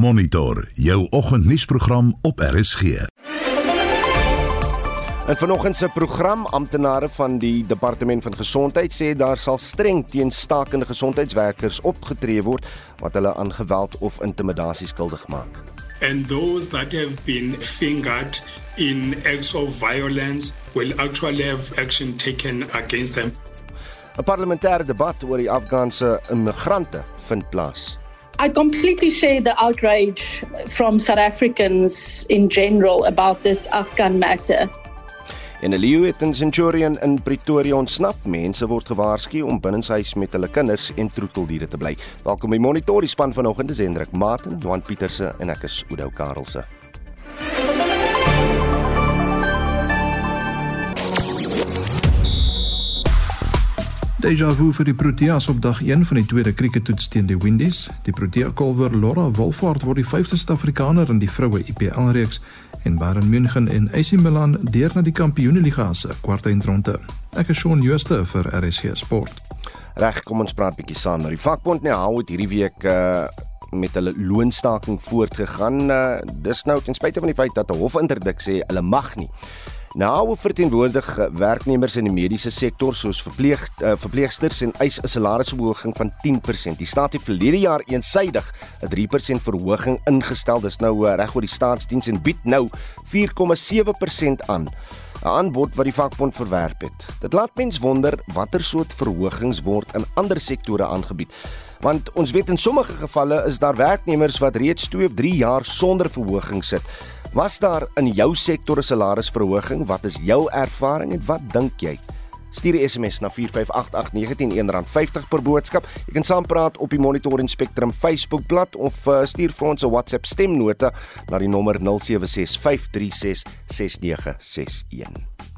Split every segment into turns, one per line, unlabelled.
Monitor jou oggendnuusprogram op RSG.
En vanoggend se program amptenare van die departement van gesondheid sê daar sal streng teen stakende gesondheidswerkers opgetree word wat hulle aan geweld of intimidasie skuldig maak.
And those that have been fingered in acts of violence will actually have action taken against them.
'n Parlementêre debat oor die Afghaanse immigrante vind plaas.
I completely share the outrage from South Africans in general about this Afghan matter.
En 'n leeu het in Centurion in Pretoria ontsnap. Mense word gewaarsku om binnenshuis met hulle kinders en troeteldiere te bly. Welkom by Monitor, die span vanoggend is Hendrik Maten, Johan Pieterse en ek is Oudo Karelse.
Deja vu vir die Proteas op dag 1 van die tweede krieketoets teen die Windies. Die Protea kolwer Laura Wolfhard word die vyfde Suid-Afrikaner in die vroue IPL reeks en Bayern München en AC Milan deur na die Kampioenligga se kwartfinale. Ek is Shaun Schuster vir RSG Sport.
Reg, kom ons praat bietjie saam. Nou die vakbond nou hou het hierdie week uh met hulle loonstaking voortgegaan. Uh, dis nou ten spyte van die feit dat 'n hofinterdik sê hulle mag nie. Nou verteenwoordig werknemers in die mediese sektor soos verpleeg uh, verpleegsters en eis 'n salarisverhoging van 10%. Die staat het verlede jaar eensydig 'n 3% verhoging ingestel. Dis nou uh, reg oor die staatsdiens en bied nou 4,7% aan. 'n aanbod wat die vakbond verwerp het. Dit laat mens wonder watter soort verhogings word in ander sektore aangebied. Want ons weet in sommige gevalle is daar werknemers wat reeds 2 of 3 jaar sonder verhoging sit. Was daar in jou sektor 'n salarisverhoging? Wat is jou ervaring en wat dink jy? Stuur 'n SMS na 4588919 R50 per boodskap. Jy kan saampraat op die Monitor en Spectrum Facebookblad of uh, stuur vir ons 'n WhatsApp stemnota na die nommer 0765366961.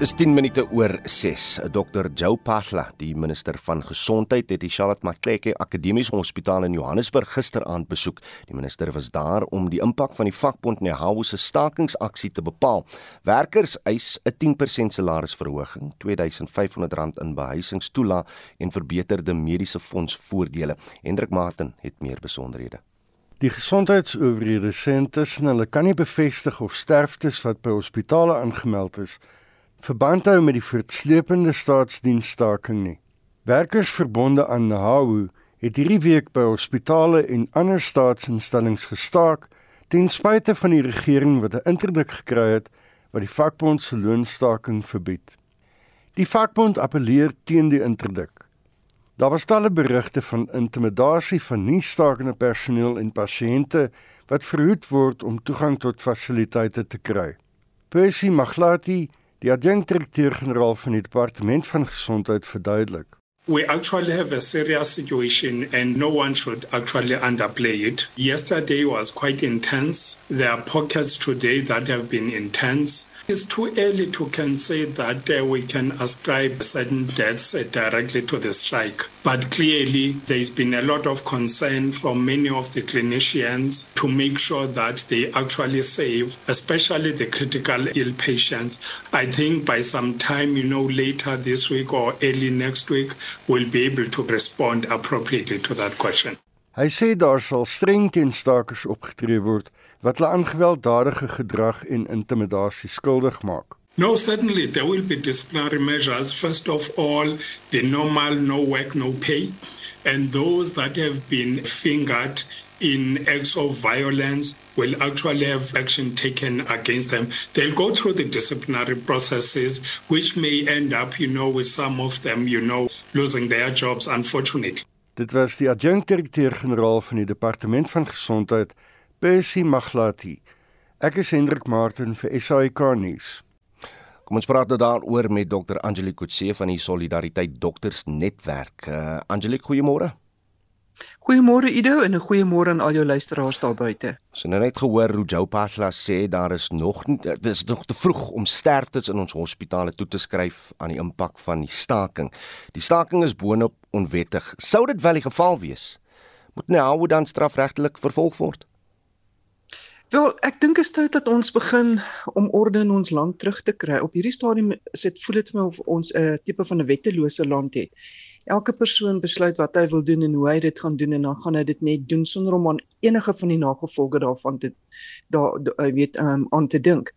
Dis 10 minute oor 6. Dr. Joe Pasla, die minister van gesondheid, het die Charlotte Macleke Akademiese Hospitaal in Johannesburg gisteraand besoek. Die minister was daar om die impak van die vakbond NEHAWU se stakingsaksie te bepaal. Werkers eis 'n 10% salarisverhoging, R2500 in behuisingstoela en verbeterde mediese fonds voordele. Hendrik Martin het meer besonderhede.
Die gesondheidsowerhede sê intussen hulle kan nie bevestig of sterftes wat by hospitale aangemeld is verband hou met die voortsleepende staatsdiensstaking nie. Werkers verbonde aan NAHU het hierdie week by hospitale en ander staatsinstellings gestaak ten spyte van die regering wat 'n interdik gekry het wat die vakbond se loonstaking verbied. Die vakbond appeleer teen die interdik. Daar was talle berigte van intimidasie van nie stakende personeel en pasiënte wat verhoed word om toegang tot fasiliteite te kry. Percy Maglati Die adjunkdirekteur-generaal van die departement van gesondheid verduidelik.
We actually have a serious situation and no one should actually underplay it. Yesterday was quite intense. There are pockets today that have been intense. It's too early to can say that uh, we can ascribe certain deaths uh, directly to the strike. But clearly, there's been a lot of concern from many of the clinicians to make sure that they actually save, especially the critical ill patients. I think by some time, you know, later this week or early next week, we'll be able to respond appropriately to that question.
Hy sê daar sal streng teen stakers opgetree word wat hulle aan gewelddadige gedrag en intimidasie skuldig maak.
No, certainly there will be disciplinary measures. First of all, the normal no work, no pay. And those that have been fingered in acts of violence will actually have action taken against them. They'll go through the disciplinary processes, which may end up, you know, with some of them, you know, losing their jobs, unfortunately.
Dit was die adjunkdirekteur-generaal van die Departement van Gesondheid Percy Maglati. Ek is Hendrik Martin vir SAK nuus.
Kom ons praat nou daaroor met Dr. Angelique Kutse van die Solidariteit Dokters Netwerk. Uh, Angelique, goeiemôre.
Goeiemôre Ido en 'n goeiemôre aan al jou luisteraars daar buite.
Ons het nou net gehoor hoe Joe Pasla sê daar is nog dit is nog te vroeg om sterftes in ons hospitale toe te skryf aan die impak van die staking. Die staking is boonop onwettig. Sou dit wel die geval wees? Moet nou dan strafregtelik vervolg word?
Wel, ek dink dit is tyd dat ons begin om orde in ons land terug te kry. Op hierdie stadium is dit voel dit vir my of ons 'n tipe van 'n wettelose land het. elke persoon besluit wat hy wil doen en hoe hy dit gaan doen en dan gaan hy dit net doen sonder om aan enige van die nagevolge daarvan te daar weet um, aan te dink.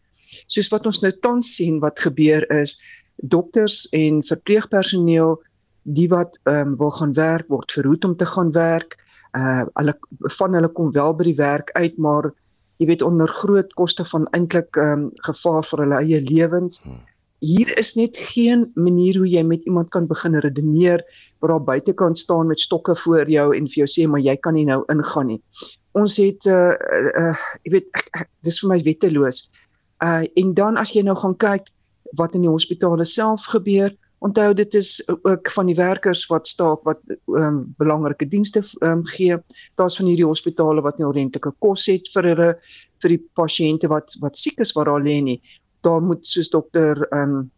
Soos wat ons nou tans sien wat gebeur is dokters en verpleegpersoneel die wat um, wil gaan werk word verhoed om te gaan werk. Uh hulle van hulle kom wel by die werk uit maar jy weet onder groot koste van eintlik um, gevaar vir hulle eie lewens. Hmm hier is net geen manier hoe jy met iemand kan begin redeneer waar daar buitekant staan met stokke voor jou en vir jou sê maar jy kan nie nou ingaan nie. Ons het uh uh jy weet ek, ek, dis vir my wetteloos. Uh en dan as jy nou gaan kyk wat in die hospitale self gebeur, onthou dit is ook van die werkers wat staak wat um belangrike dienste um gee. Daar's van hierdie hospitale wat nie ordentlike kos het vir hulle vir die pasiënte wat wat siek is waar daar lê nie daar moet soos dokter ehm um,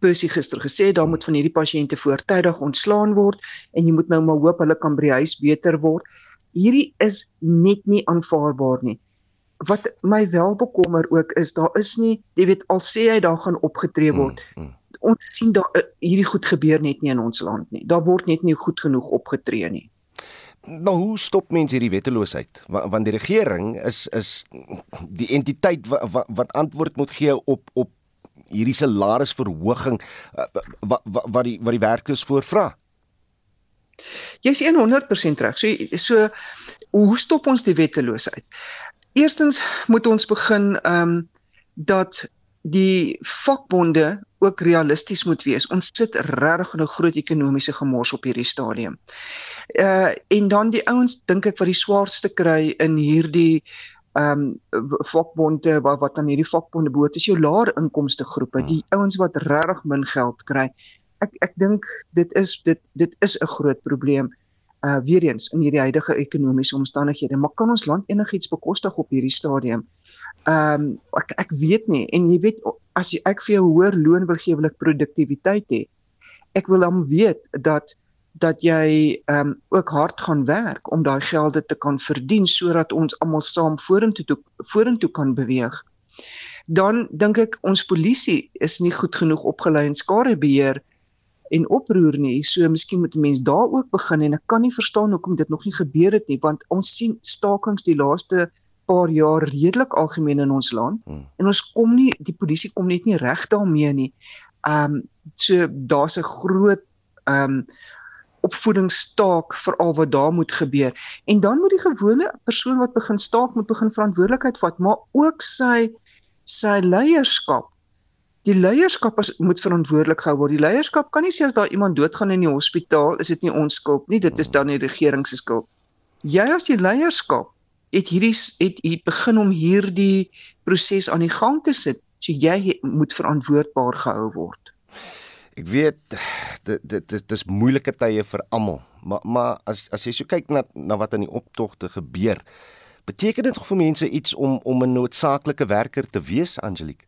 Percy gister gesê daar moet van hierdie pasiënte voortydig ontslaan word en jy moet nou maar hoop hulle kan by die huis beter word. Hierdie is net nie aanvaarbaar nie. Wat my wel bekommer ook is daar is nie, jy weet al sê hy daar gaan opgetree word. Mm, mm. Ons sien daar eh, hierdie goed gebeur net nie in ons land nie. Daar word net nie goed genoeg opgetree nie.
Nou hoe stop mense hierdie wetteloosheid? Want, die regering is is die entiteit wat wat, wat antwoord moet gee op op hierdie salarisverhoging wat wat wat die wat die werkers voorvra.
Jy's 100% reg. So so hoe stop ons die wetteloosheid? Eerstens moet ons begin ehm um, dat die vakbonde ook realisties moet wees. Ons sit regtig in 'n groot ekonomiese gemors op hierdie stadium. Uh en dan die ouens dink ek wat die swaarste kry in hierdie ehm um, vakbonde wat wat aan hierdie vakbonde behoort is jou laer inkomste groepe, die ouens wat regtig min geld kry. Ek ek dink dit is dit dit is 'n groot probleem uh weer eens in hierdie huidige ekonomiese omstandighede. Maar kan ons land enigiets bekostig op hierdie stadium? Ehm um, ek ek weet nie en jy weet as jy, ek vir jou hoër loon wil gee wil ek produktiwiteit hê. Ek wil dan weet dat dat jy ehm um, ook hard gaan werk om daai gelde te kan verdien sodat ons almal saam vorentoe toe, vorentoe kan beweeg. Dan dink ek ons polisie is nie goed genoeg opgelei in skadebeheer en oproer nie. So miskien moet mense daar ook begin en ek kan nie verstaan hoekom dit nog nie gebeur het nie want ons sien stakings die laaste paar jaar redelik algemeen in ons land hmm. en ons kom nie die polisie kom net nie reg daarmee nie. Ehm um, so daar's 'n groot ehm um, opvoedingsstaak vir al wat daar moet gebeur. En dan moet die gewone persoon wat begin staak moet begin verantwoordelikheid vat, maar ook sy sy leierskap. Die leierskap is, moet verantwoordelik gehou word. Die leierskap kan nie sê as daar iemand doodgaan in die hospitaal, is dit nie ons skuld nie, dit is dan die regering se skuld. Jy as die leierskap het hierdie het hier begin om hierdie proses aan die gang te sit. So jy moet verantwoordbaar gehou word.
Ek weet dit dit dit is moeilike tye vir almal, maar maar as as jy so kyk na na wat aan die optogte gebeur, beteken dit vir mense iets om om 'n noodsaaklike werker te wees, Angelique?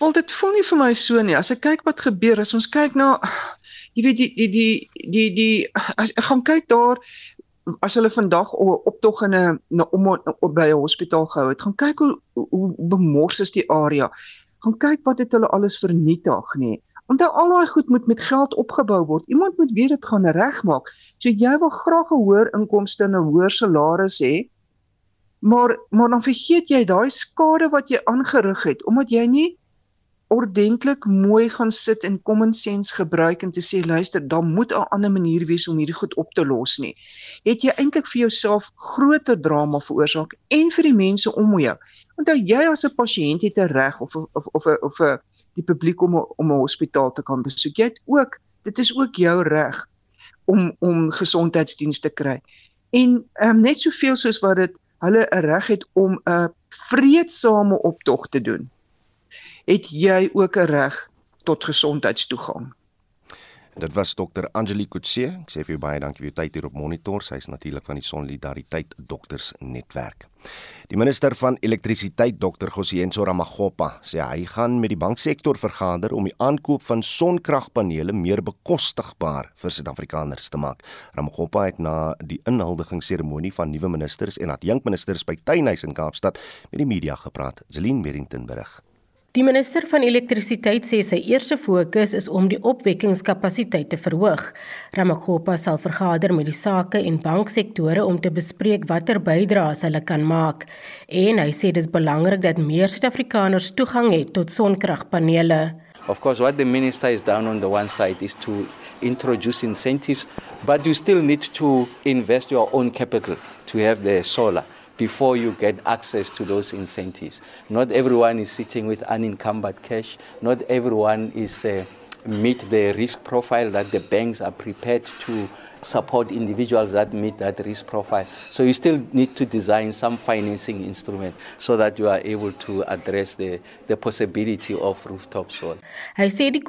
Wel dit voel nie vir my so nie. As ek kyk wat gebeur, as ons kyk na jy weet die die die die die as ek gaan kyk daar as hulle vandag optog in 'n om op by 'n hospitaal gehou het, gaan kyk hoe hoe bemors is die area. Gaan kyk wat het hulle alles vernietig nie. Onthou al daai goed moet met geld opgebou word. Iemand moet weer dit gaan regmaak. So jy wil graag 'n hoër inkomste en 'n hoër salaris hê. Maar maar dan vergeet jy daai skade wat jy aangerig het omdat jy nie ordentlik mooi gaan sit en common sense gebruik en te sê luister, daar moet 'n ander manier wees om hierdie goed op te los nie. Het jy eintlik vir jouself groter drama veroorsaak en vir die mense om jou. Onthou jy as 'n pasiënt het 'n reg of of of of 'n die publiek om om 'n hospitaal te kan besoek. Jy het ook dit is ook jou reg om om gesondheidsdienste te kry. En um, net soveel soos wat dit hulle 'n reg het om 'n vreedsame optog te doen het jy ook 'n reg tot gesondheidstoegang.
Dit was dokter Angelie Kutse. Ek sê vir jou baie dankie vir jou tyd hier op monitor. Sy is natuurlik van die Solidariteit Dokters Netwerk. Die minister van elektrisiteit, Dr. Gosienso Ramagopa, sê hy gaan met die banksektor vergader om die aankoop van sonkragpanele meer bekostigbaar vir Suid-Afrikaners te maak. Ramagopa het na die inhuldigingsseremonie van nuwe ministers en adjunkministers by Tuinhuis in Kaapstad met die media gepraat. Zelin Merrington berig.
Die minister van elektrisiteit sê sy eerste fokus is om die opwekkingskapasiteit te verhoog. Ramakgopa sal vergader met die sake en banksektore om te bespreek watter bydraes hulle kan maak. En hy sê dis belangrik dat meer Suid-Afrikaners toegang het tot sonkragpanele.
Of course what the minister is down on the one side is to introduce incentives but you still need to invest your own capital to have the solar. Before you get access to those incentives. Not everyone is sitting with unencumbered cash. Not everyone is uh, meet the risk profile that the banks are prepared to support individuals that meet that risk profile. So you still need to design some financing instrument so that you are able to address the the possibility of rooftop solar.
Hy is in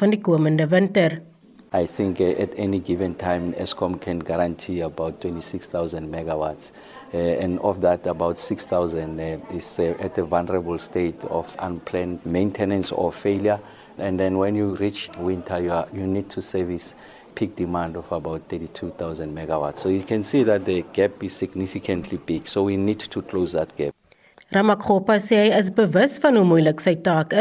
van komende winter.
I think uh, at any given time, ESCOM can guarantee about 26,000 megawatts. Uh, and of that, about 6,000 uh, is uh, at a vulnerable state of unplanned maintenance or failure. And then when you reach winter, you, are, you need to service peak demand of about 32,000 megawatts. So you can see that the gap is significantly big. So we need to close that gap.
Ramakgopa sê hy is van hoe moeilik sy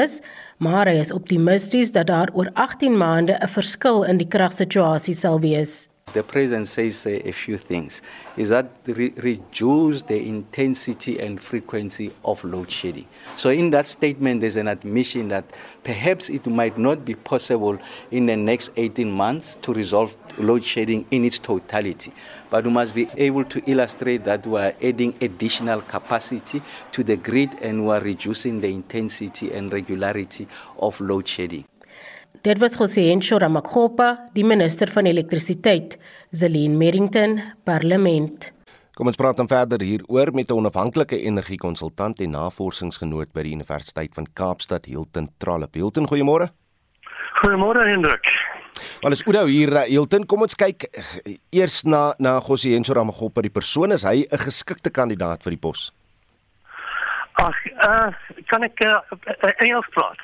is, maar hy is optimisties dat daar oor 18 maande 'n verskil in die kragsituasie sal wees.
The president says uh, a few things. Is that re- reduce the intensity and frequency of load shedding. So, in that statement, there's an admission that perhaps it might not be possible in the next 18 months to resolve load shedding in its totality. But we must be able to illustrate that we are adding additional capacity to the grid and we are reducing the intensity and regularity of load shedding.
Dit was José Encho Ramakgopa, die minister van elektrisiteit, Zelin Merrington, parlement.
Kom ons praat dan verder hieroor met 'n onafhanklike energiekonsultant en navorsingsgenoot by die Universiteit van Kaapstad, Hilton Trollip. Hilton, goeiemôre.
Goeiemôre Hendrik.
Wel is Oudo hier, eh, Hilton. Kom ons kyk eh, eers na na José Encho Ramakgopa, die persoon is hy 'n geskikte kandidaat vir die pos?
Ag, uh, kan ek uh, Engels praat?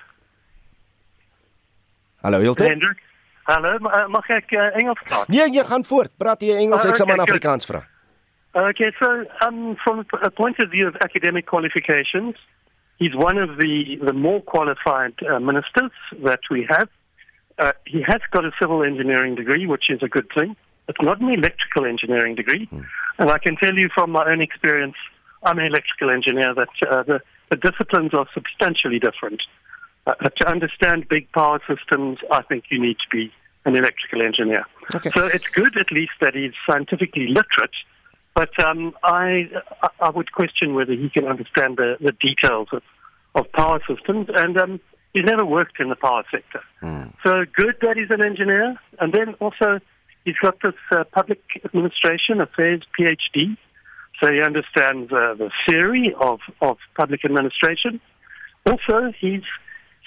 Hallo Hilton.
Hendrik. Hallo, mag ek uh, Engels praat?
Nee, jy gaan voort. Praat jy Engels, uh, ek sal maar Afrikaans vra.
Okay, so um, from a point of view of academic qualifications, he's one of the, the more qualified uh, ministers that we have. Uh, he has got a civil engineering degree, which is a good thing. It's not an electrical engineering degree. Hmm. And I can tell you from my own experience, I'm an electrical engineer, that uh, the, the disciplines are substantially different. Uh, to understand big power systems, I think you need to be an electrical engineer. Okay. So it's good, at least, that he's scientifically literate. But um, I, I would question whether he can understand the, the details of, of power systems. And um, he's never worked in the power sector. Mm. So good that he's an engineer. And then also, he's got this uh, public administration affairs PhD. So he understands uh, the theory of, of public administration. Also, he's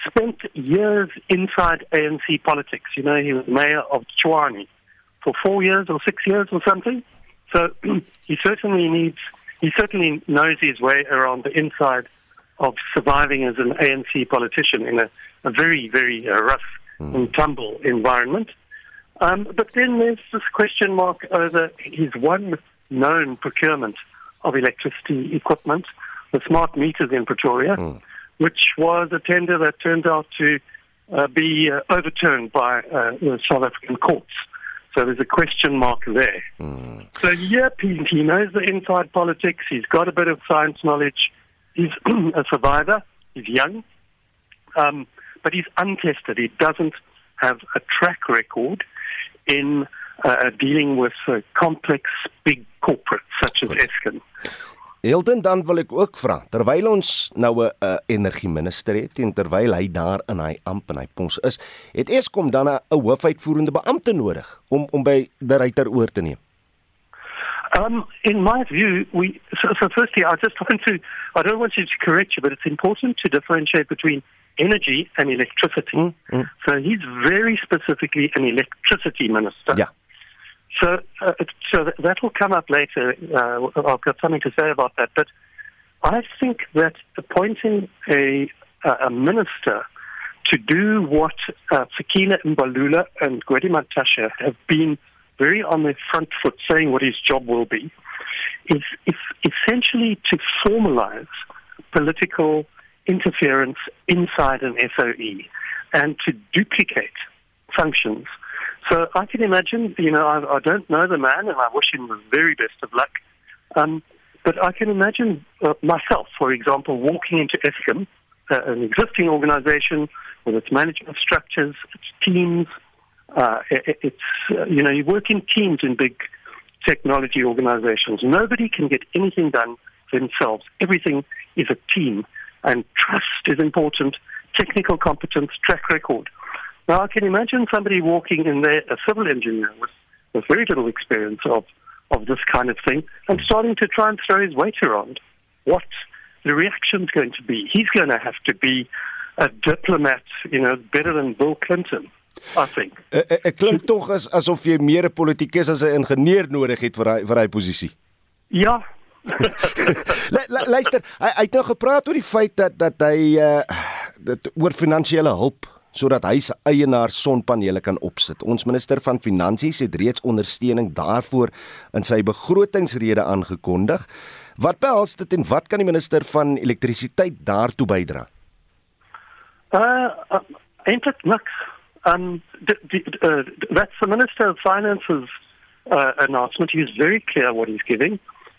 spent years inside ANC politics. You know, he was mayor of Chwani for four years or six years or something. So he certainly needs, he certainly knows his way around the inside of surviving as an ANC politician in a, a very, very uh, rough mm. and tumble environment. Um, but then there's this question mark over his one known procurement of electricity equipment, the smart meters in Pretoria. Mm which was a tender that turned out to uh, be uh, overturned by uh, the South African courts. So there's a question mark there. Mm. So, yeah, he, he knows the inside politics. He's got a bit of science knowledge. He's a survivor. He's young. Um, but he's untested. He doesn't have a track record in uh, dealing with uh, complex, big corporates such as Eskom.
Hilton dan wil ek ook vra terwyl ons nou 'n uh, energieminister het en terwyl hy daar in hy amp en hy pos is, het Eskom dan 'n hoofuitvoerende beampte nodig om om by die ryter oor te neem.
Um, in my view, we so, so firstly, I just want to I don't want you to correct you, but it's important to differentiate between energy and electricity. Mm, mm. So he's very specifically an electricity minister.
Yeah.
So, uh, so that will come up later. Uh, I've got something to say about that. But I think that appointing a, a minister to do what uh, Sakina Mbalula and Gwedi Matasha have been very on the front foot saying what his job will be is, is essentially to formalize political interference inside an SOE and to duplicate functions. So I can imagine, you know, I, I don't know the man and I wish him the very best of luck. Um, but I can imagine uh, myself, for example, walking into Eskom, uh, an existing organization with its management structures, its teams. Uh, it, it's, uh, you know, you work in teams in big technology organizations. Nobody can get anything done themselves. Everything is a team, and trust is important, technical competence, track record. Now, I can imagine somebody walking in there, a civil engineer with, with very little experience of, of this kind of thing, and starting to try and throw his weight around. What the reaction's going to be? He's going to have to be a diplomat, you know, better than Bill Clinton. I think.
Dit klink tog as asof jy meer 'n politikus as 'n ingenieur nodig het vir hy vir hy posisie.
Ja.
Luister, hy, hy het nou gepraat oor die feit dat dat hy uh dit oor finansiële hulp sodat hy se eienaar sonpanele kan opsit. Ons minister van finansies het reeds ondersteuning daarvoor in sy begrotingsrede aangekondig. Wat behels dit en wat kan die minister van elektrisiteit daartoe bydra?
Uh, uh eintlik niks. Um the, the, uh, that's the minister of finance's uh, announcement. He's very clear what he's giving.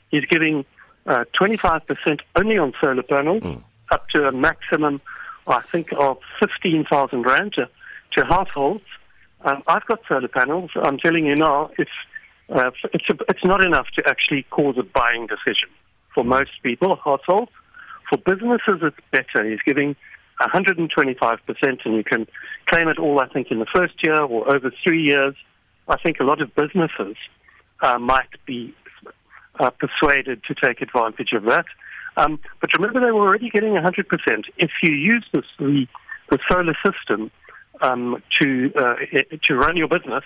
He's giving uh, 25% only on solar panels, mm. up to a maximum I think, of 15,000 rand to, to households. Um, I've got solar panels. I'm telling you now, it's, uh, it's, a, it's not enough to actually cause a buying decision for most people, households. For businesses, it's better. He's giving 125%, and you can claim it all, I think, in the first year or over three years. I think a lot of businesses uh, might be uh, persuaded to take advantage of that. Um, but remember, they were already getting 100%. If you use the, the solar system um, to uh, to run your business,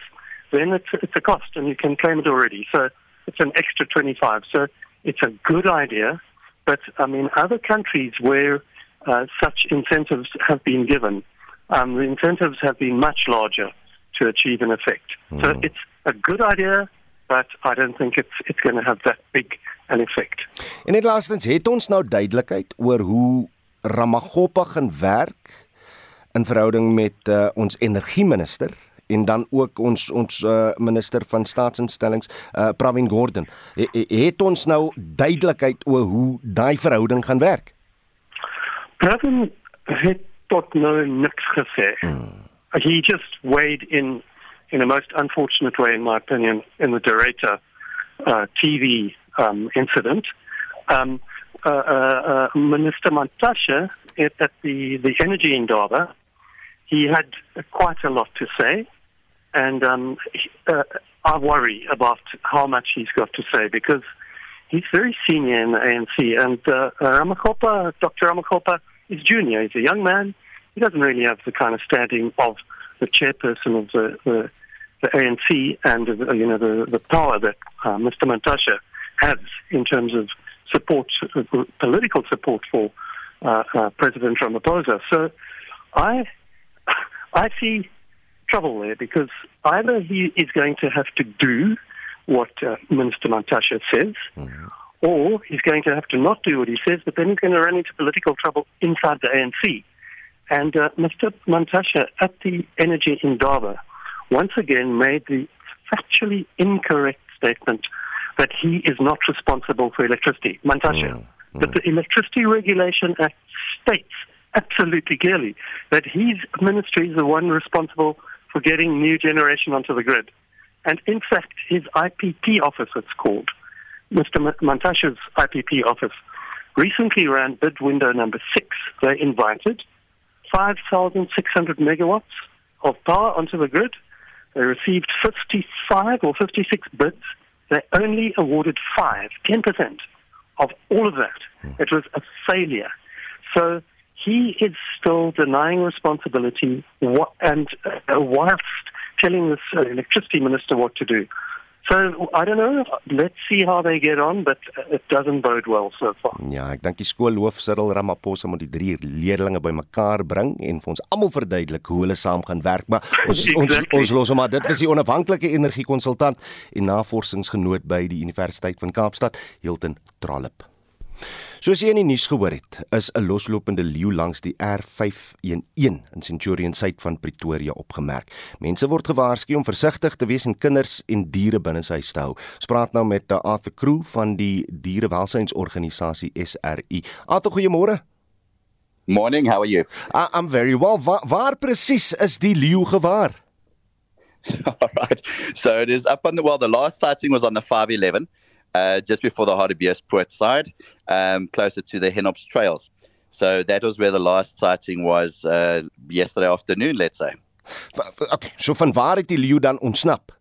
then it's, it's a cost, and you can claim it already. So it's an extra 25. So it's a good idea. But I mean, other countries where uh, such incentives have been given, um, the incentives have been much larger to achieve an effect. Mm. So it's a good idea, but I don't think it's it's going to have that big an effect.
En net laastens, het ons nou duidelikheid oor hoe Ramagopa gaan werk in verhouding met uh, ons energieminister en dan ook ons ons uh, minister van staatsinstellings uh, Pravin Gordhan. He, het ons nou duidelikheid oor hoe daai verhouding gaan werk?
Pravin het tot nou niks gesê. Hmm. He just weighed in in a most unfortunate way, in my opinion, in the Derrida uh, TV um, incident. Um, uh, uh, uh Minister Mantashe at, at the, the energy indaba, he had quite a lot to say, and um, he, uh, I worry about how much he's got to say because he's very senior in the ANC, and uh, Ramakopa, Dr. Ramakopa, is junior. He's a young man. He doesn't really have the kind of standing of the chairperson of the, the, the ANC and uh, you know the, the power that uh, Mr. Mantashe has in terms of support, uh, political support for uh, uh, President Ramaphosa. So I, I see trouble there because either he is going to have to do what uh, Minister Mantashe says, mm-hmm. or he's going to have to not do what he says, but then he's going to run into political trouble inside the ANC. And uh, Mr. Mantashe at the Energy Indaba once again made the factually incorrect statement that he is not responsible for electricity. Mantashe. Mm, mm. But the Electricity Regulation Act states absolutely clearly that his ministry is the one responsible for getting new generation onto the grid. And in fact, his IPP office, it's called, Mr. Mantashe's IPP office, recently ran bid window number six. They invited 5,600 megawatts of power onto the grid. They received 55 or 56 bids they only awarded five, 10% of all of that. Mm. It was a failure. So he is still denying responsibility and uh, whilst telling this uh, electricity minister what to do. So I don't know. Let's see how they get on, but it doesn't bode well so far.
Ja, ek dink die skoolhoof Cyril Ramaphosa moet die drie leerdlinge bymekaar bring en vir ons almal verduidelik hoe hulle saam gaan werk. Maar ons exactly. ons, ons los hom maar dit was die onafhanklike energiekonsultant en navorsingsgenoot by die Universiteit van Kaapstad, Hilton Trollip. Soos jy in die nuus gehoor het, is 'n loslopende leeu langs die R511 in Centurion suid van Pretoria opgemerk. Mense word gewaarsku om versigtig te wees en kinders en diere binne sy huis te hou. Ons praat nou met uh, Arthur Crew van die dierewelsynsorganisasie SRI. Arthur, goeiemôre.
Morning, how are you?
I, I'm very well. Waar, waar presies is die leeu gewaar?
All right. So it is up on the well the last sighting was on the 511 uh, just before the Hartbeespoort side. um, closer to the Henops trails. So that was where the last sighting was uh, yesterday afternoon, let's say.
Okay, so van waar het die leeu dan ontsnap?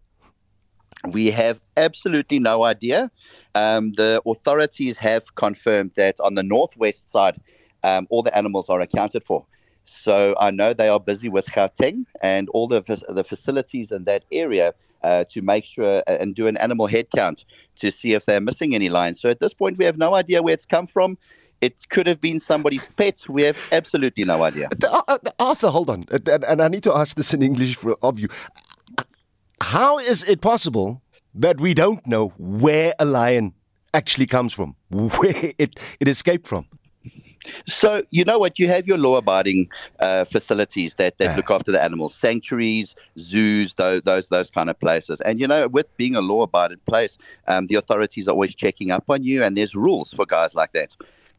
We have absolutely no idea. Um, the authorities have confirmed that on the northwest side, um, all the animals are accounted for. So I know they are busy with Gauteng and all the the facilities in that area uh, to make sure uh, and do an animal head count to see if they're missing any lions. So at this point, we have no idea where it's come from. It could have been somebody's pet. We have absolutely no idea.
Uh, uh, Arthur, hold on. And, and I need to ask this in English for, of you. How is it possible that we don't know where a lion actually comes from, where it, it escaped from?
So you know what? You have your law-abiding uh, facilities that, that look after the animals, sanctuaries, zoos, those those those kind of places. And you know, with being a law-abiding place, um, the authorities are always checking up on you, and there's rules for guys like that.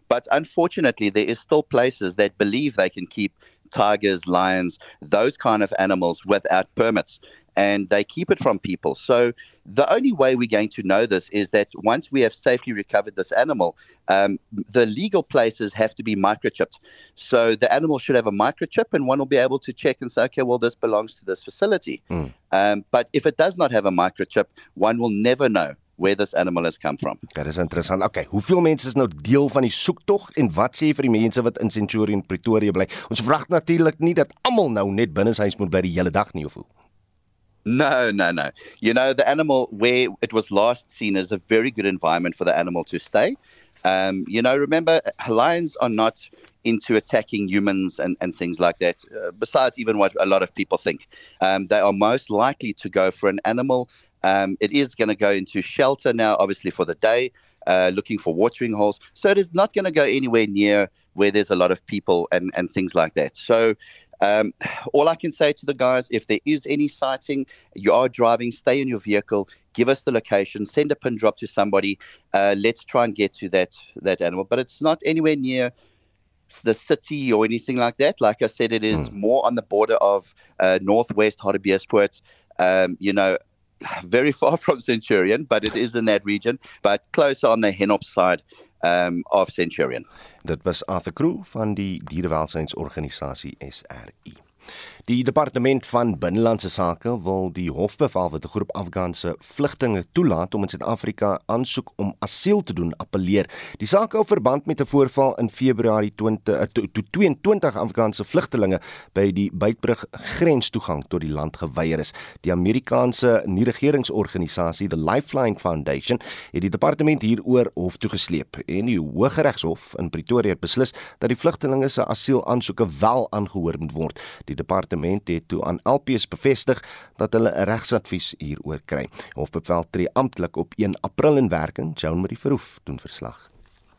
But unfortunately, there is still places that believe they can keep tigers, lions, those kind of animals without permits and they keep it from people. So the only way we're going to know this is that once we have safely recovered this animal, um, the legal places have to be microchipped. So the animal should have a microchip, and one will be able to check and say, okay, well, this belongs to this facility. Mm. Um, but if it does not have a microchip, one will never know where this animal has come from.
Dit is interessant. Okay, hoeveel mense is nou deel van die soektog en wat sê vir die mense wat in Centurion Pretoria bly? Ons verwag natuurlik nie dat almal nou net binne huis moet bly die hele dag nie of hoe.
No, no, no. You know, the animal where it was last seen is a very good environment for the animal to stay. Um, you know, remember, lions are not into attacking humans and, and things like that, uh, besides even what a lot of people think. Um, they are most likely to go for an animal. Um, it is going to go into shelter now, obviously, for the day, uh, looking for watering holes. So it is not going to go anywhere near where there's a lot of people and, and things like that. So um, all I can say to the guys, if there is any sighting, you are driving, stay in your vehicle, give us the location, send a pin drop to somebody. Uh, let's try and get to that that animal. But it's not anywhere near the city or anything like that. Like I said, it is mm. more on the border of uh, northwest Hartbeespoort. Um, you know, very far from Centurion, but it is in that region, but closer on the Henop side um, of Centurion.
Dit was Arthur Crew van die Dierewelsynsorganisasie SRI. Die departement van binnelandse sake wil die hof bevel wat 'n groep Afghaanse vlugtinge toelaat om in Suid-Afrika aansoek om asiel te doen appeleer. Die saak hou verband met 'n voorval in Februarie 20 eh, toe 22 Afghaanse vlugtelinge by die Beitbrug grenstoegang tot die land geweier is. Die Amerikaanse nie-regeringsorganisasie The Lifeline Foundation het die departement hieroor hof toe gesleep en die Hooggeregshof in Pretoria het beslis dat die vlugtelinge se asielaansoeke wel aangehoor moet word. Die departement departement het toe aan LPS bevestig dat hulle 'n regsadvies hieroor kry. Hofbevel tree amptelik op 1 April in werking. Joan Marie Verhoef doen verslag.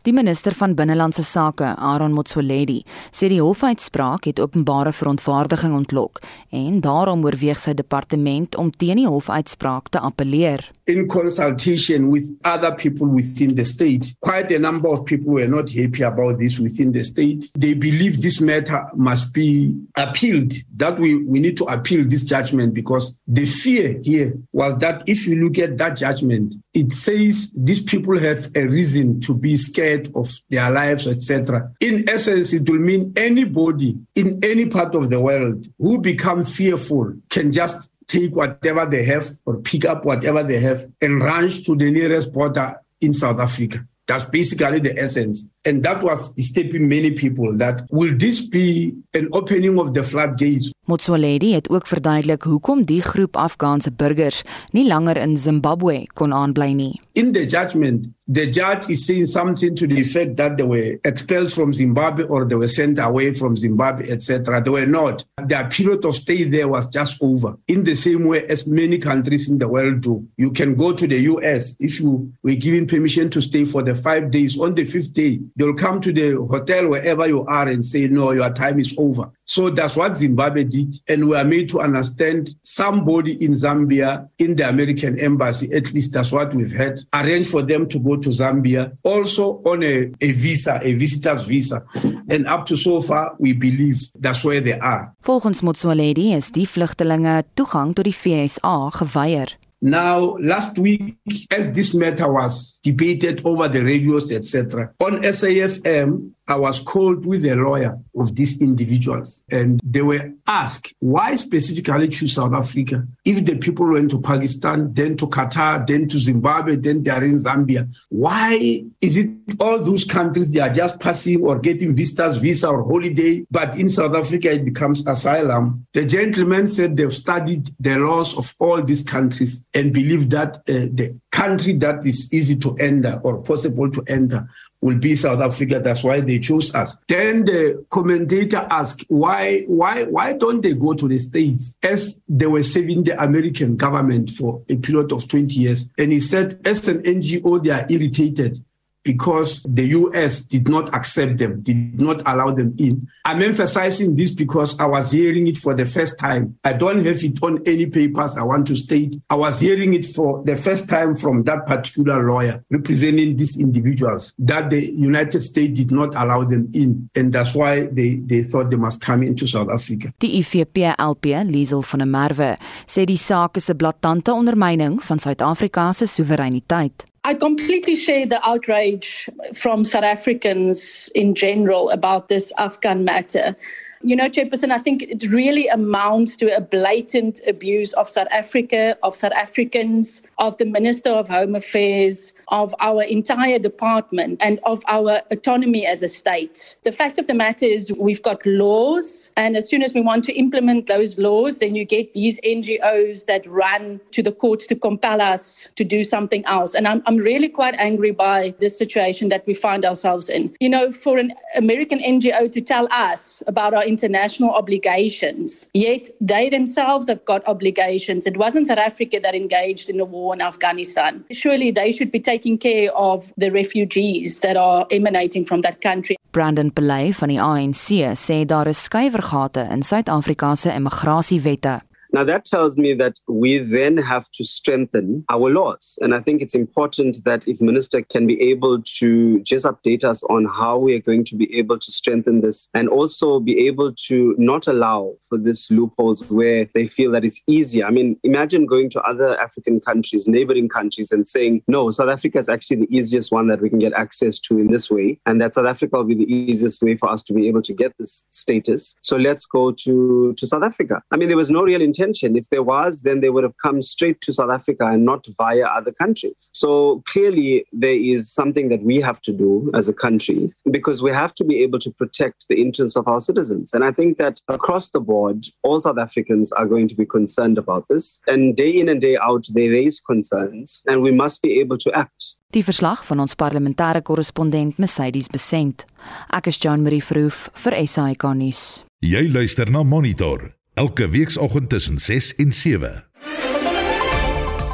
Die minister van binnelandse sake, Aaron Motsoaledi, sê die hofuitspraak het openbare verontwaardiging ontlok en daarom oorweeg sy departement om teen die hofuitspraak te appeleer.
In consultation with other people within the state, quite a number of people were not happy about this within the state. They believe this matter must be appealed, that we, we need to appeal this judgment because the fear here was that if you look at that judgment, it says these people have a reason to be scared of their lives, etc. In essence, it will mean anybody in any part of the world who become fearful can just take whatever they have or pick up whatever they have and rush to the nearest border in South Africa. That's basically the essence. And that was disturbing many people that will this be an opening of the floodgates
Motsoaledi het ook verduidelik hoekom die groep Afghaanse burgers nie langer in Zimbabwe kon aanbly nie.
In the judgment, the judge is saying something to the effect that they were expelled from Zimbabwe or they were sent away from Zimbabwe, etc. They were not. Their period of stay there was just over. In the same way as many countries in the world do. You can go to the US if you were given permission to stay for the five days. On the fifth day, they'll come to the hotel wherever you are and say, No, your time is over. So that's what Zimbabwe did. And we are made to understand somebody in Zambia, in the American embassy, at least that's what we've had, arrange for them to go to Zambia, also on a, a visa, a visitor's visa. And up to so far, we believe that's where they are.
Volgens Motsoaledi is die vlugtelinge toegang tot die FSA geweier.
Now, last week, as this matter was debated over the radios, etc., on SAFM, I was called with a lawyer of these individuals, and they were asked why specifically choose South Africa if the people went to Pakistan, then to Qatar, then to Zimbabwe, then they are in Zambia. Why is it all those countries they are just passing or getting visitors, visa or holiday, but in South Africa it becomes asylum? The gentleman said they've studied the laws of all these countries and believe that uh, the country that is easy to enter or possible to enter will be South Africa. That's why they chose us. Then the commentator asked, why, why, why don't they go to the States as they were saving the American government for a period of 20 years? And he said, as an NGO, they are irritated because the US did not accept them, did not allow them in. I'm emphasizing this because I was hearing it for the first time. I don't have it on any papers I want to state. I was hearing it for the first time from that particular lawyer representing these individuals that the United States did not allow them in. And that's why they, they thought they must come into South Africa.
Die IFP-LP, Liesel van der Merwe, sê die saak is 'n blaatante ondermyning van Suid-Afrika se soewereiniteit.
I completely share the outrage from South Africans in general about this Afghan matter. You know, Chairperson, I think it really amounts to a blatant abuse of South Africa, of South Africans, of the Minister of Home Affairs, of our entire department, and of our autonomy as a state. The fact of the matter is, we've got laws, and as soon as we want to implement those laws, then you get these NGOs that run to the courts to compel us to do something else. And I'm, I'm really quite angry by this situation that we find ourselves in. You know, for an American NGO to tell us about our international obligations, yet they themselves have got obligations. It wasn't South Africa that engaged in the war in Afghanistan. Surely they should be taking care of the refugees that are emanating from that country.
Brandon Pelay van die ANC sê daar is skuiwergate in Suid-Afrika se immigrasiewette.
Now, that tells me that we then have to strengthen our laws. And I think it's important that if Minister can be able to just update us on how we are going to be able to strengthen this and also be able to not allow for this loopholes where they feel that it's easier. I mean, imagine going to other African countries, neighboring countries, and saying, no, South Africa is actually the easiest one that we can get access to in this way. And that South Africa will be the easiest way for us to be able to get this status. So let's go to, to South Africa. I mean, there was no real intention intention. If there was, then they would have come straight to South Africa and not via other countries. So clearly, there is something that we have to do as a country because we have to be able to protect the interests of our citizens. And I think that across the board, all South Africans are going to be concerned about this. And day in and day out, they raise concerns, and we must be able to act.
Die verslag van ons parlementêre korrespondent Mercedes Besent. Ek is Jean Marie Verhoef vir SAK nuus.
Jy luister na Monitor elke weekoggend tussen 6 en 7.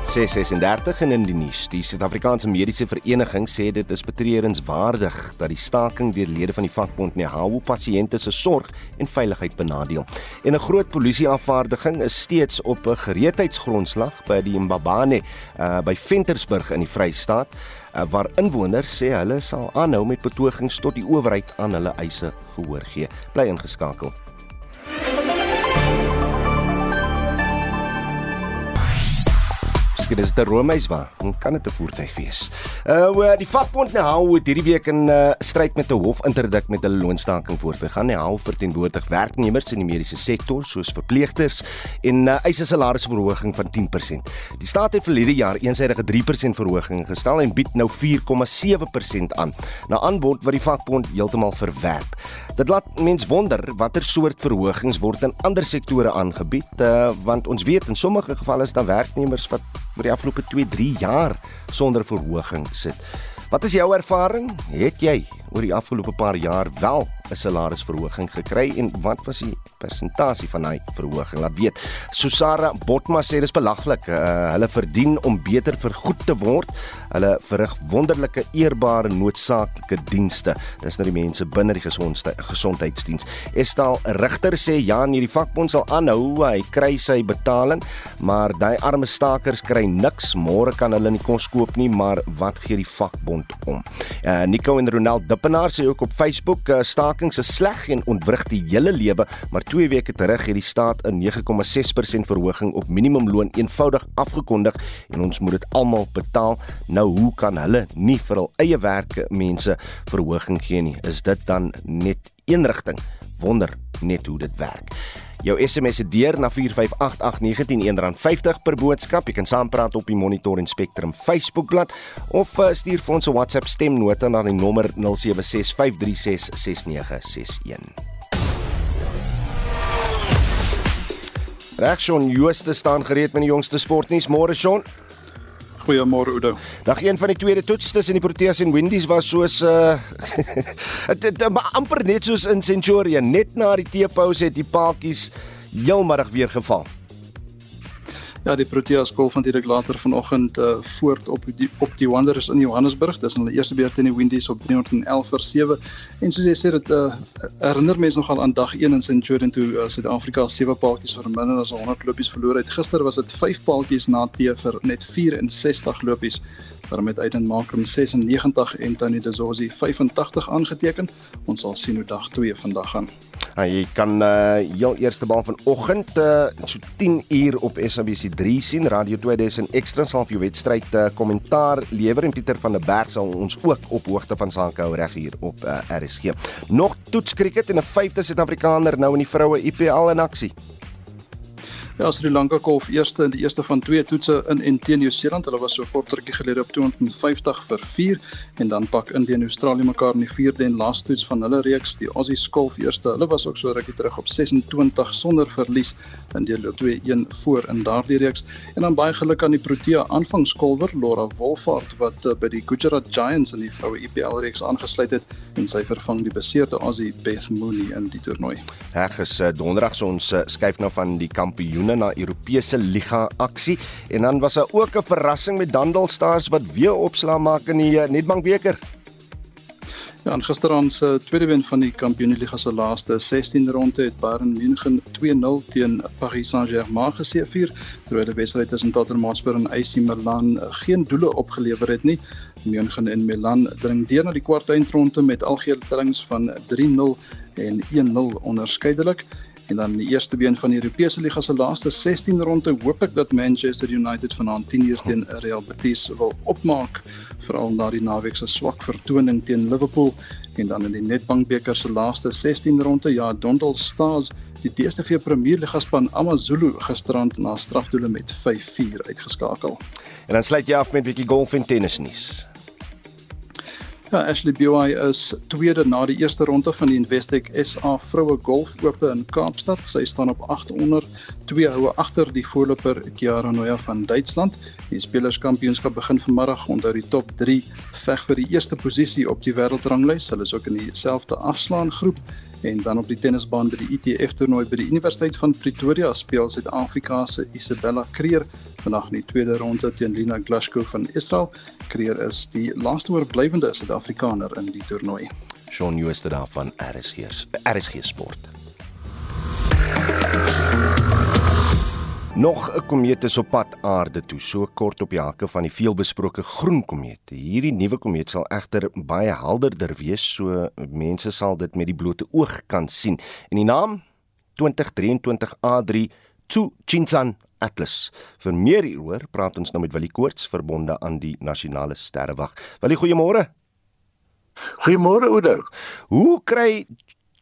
636 in in die nuus. Die Suid-Afrikaanse Mediese Vereniging sê dit is betreurenswaardig dat die staking deur lede van die vakbond NEHAWU pasiënte se sorg en veiligheid benadeel. En 'n groot polisieafvaardiging is steeds op 'n gereedheidsgrondslag by die Mbabane uh, by Ventersburg in die Vrystaat uh, waar inwoners sê hulle sal aanhou met betogings tot die owerheid aan hulle eise gehoor gee. Bly ingeskakel. Miskien is dit 'n roomhuis waar. Kan dit 'n voertuig wees? Uh die vakbond nou het hierdie week in uh, stryd met 'n hofinterdik met hulle loonstaking voortgegaan. Die hou verteenwoordig werknemers in die mediese sektor soos verpleegsters en uh, eis 'n salarisverhoging van 10%. Die staat het verlede jaar eensydige 3% verhoging gestel en bied nou 4,7% aan. Na aanbod wat die vakbond heeltemal verwerp. Dit laat mens wonder watter soort verhogings word in ander sektore aangebied, uh, want ons weet in sommige gevalle is daar werknemers wat vir die afgelope 2-3 jaar sonder verhoging sit. Wat is jou ervaring? Het jy oor die afgelope paar jaar wel 'n salarisverhoging gekry en wat was die persentasie van daai verhoging? Laat weet. Susara Botma sê dis belaglik. Uh, hulle verdien om beter vergoed te word. Hulle verrig wonderlike eerbare noodsaaklike dienste. Dis nou die mense binne die gesondheidsdiens. Estal Rigter sê ja, hierdie vakbond sal aanhou. Hy kry sy betaling, maar daai arme stakers kry niks. Môre kan hulle nie kos koop nie, maar wat gee die vakbond om? Uh, Nico en Ronald Dippenaar sê ook op Facebook uh, stakings is sleg en ontwrig die hele lewe, maar 2 weke terug het die staat 'n 9,6% verhoging op minimumloon eenvoudig afgekondig en ons moet dit almal betaal. Nou hoe kan hulle nie vir hul eie werke mense verhoging gee nie? Is dit dan net een rigting? Wonder net hoe dit werk. Jou SMS se deur na 4588919 R50 per boodskap. Jy kan saampraat op die Monitor en Spectrum Facebookblad of uh, stuur vir ons 'n WhatsApp stemnota na die nommer 0765366961. Reaksie Jooste staan gereed met die jongste sportnuus. Môre Shaun.
Goeiemôre Oudo.
Dag een van die tweede toets tussen die Proteas en Windies was soos uh dit amper net soos in Centurion, net na die teepause het die paadjies heelmiddag weer geval.
Ja, die Proteas golf natuurlik later vanoggend uh, voort op die op die Wanderers in Johannesburg. Dis hulle eerste beurt in die Windies op 311 vir 7. En soos jy sê dit uh, herinner mense nogal aan dag 1 in Centurion toe uh, Suid-Afrika sewe paaltjies vir minder as 100 lopies verloor het. Gister was dit 5 paaltjies na tee vir net 64 lopies vir met Aiden Markham 96 en Tony Dezosi 85 aangeteken. Ons sal sien hoe dag 2 vandag gaan.
Ja, jy kan uh jou eerste bal vanoggend uh so 10 uur op SABC 3 sien. Radio 2000 ekstra sal vir jou wedstryd uh kommentaar lewer en Pieter van der Berg sal ons ook op hoogte van sake hou reg hier op uh, RSG. Nog toets cricket en 'n vyfde Suid-Afrikaner nou in die vroue IPL in aksie.
Ja, Sri Lanka kolf eerste in die eerste van twee toetse in en teen Nieu-Seeland. Hulle was so kort rukkie gelede op 250 vir 4 en dan pak Indië en Australië mekaar in die vierde en laaste toets van hulle reeks. Die Aussies kolf eerste. Hulle was ook so rukkie terug op 26 sonder verlies in die loop 2-1 voor in daardie reeks. En dan baie geluk aan die Protea aanvangskolwer Laura Wolfhard wat uh, by die Gujarat Giants in die vroue IPL reeks aangesluit het en sy vervang die beseerde Aussie Beth Mooney in die toernooi.
Reg is uh, donderdag so ons uh, skuif nou van die kampioen kampioene na Europese liga aksie en dan was daar ook 'n verrassing met Dandal Stars wat weer opslaa maak in die eh, Nedbank beker.
Ja, gisteraand se tweede wen van die Kampioenliga se laaste 16 ronde het Bayern München 2-0 teen Paris Saint-Germain geseëvier, terwyl die wedstryd tussen Tottenham Hotspur en AC Milan eh, geen doele opgelewer het nie. München en Milan dring deur na die kwart eindronde met algehele tellings van 3-0 en 1-0 onderskeidelik. En dan die eerste been van die Europese liga se laaste 16 ronde hoop ek dat Manchester United vanaand 10 uur teen Real Betis wil opmaak veral na die naweek se swak vertoning teen Liverpool en dan in die Nedbank beker se laaste 16 ronde ja Dondel Stars die DStv Premier Liga span AmaZulu gisterand na strafdoele met 5-4 uitgeskakel.
En dan sluit jy af met 'n bietjie golf en tennis nuus.
Ja, Ashley Buy is tweede na die eerste ronde van die Investec SA Vroue Golf Ope in Kaapstad. Sy staan op 800, twee houe agter die voorloper Chiara Noya van Duitsland. Die spelerskampioenskap begin vanmiddag onder die top 3 veg vir die eerste posisie op die wêreldranglys. Hulle is ook in dieselfde afslaan groep en dan op die tennisbaan by die ITF toernooi by die Universiteit van Pretoria speel Suid-Afrika se Isabella Creer vandag in die tweede ronde teen Lina Glashko van Israel. Creer is die laaste oorblywende Suid-Afrikaner in die toernooi.
Shaun Jooste daar van RSG RSG Sport. Nog 'n komeet is op pad aarde toe, so kort op die hakke van die veelbesproke groen komeet. Hierdie nuwe komeet sal egter baie helderder wees, so mense sal dit met die blote oog kan sien. En die naam 2023 A3 Tsuchinshan Atlas. Vir meer hieroor praat ons nou met Willie Koorts verbonde aan die Nasionale Sterrewag. Willie, goeiemôre.
Goeiemôre Oudo.
Hoe kry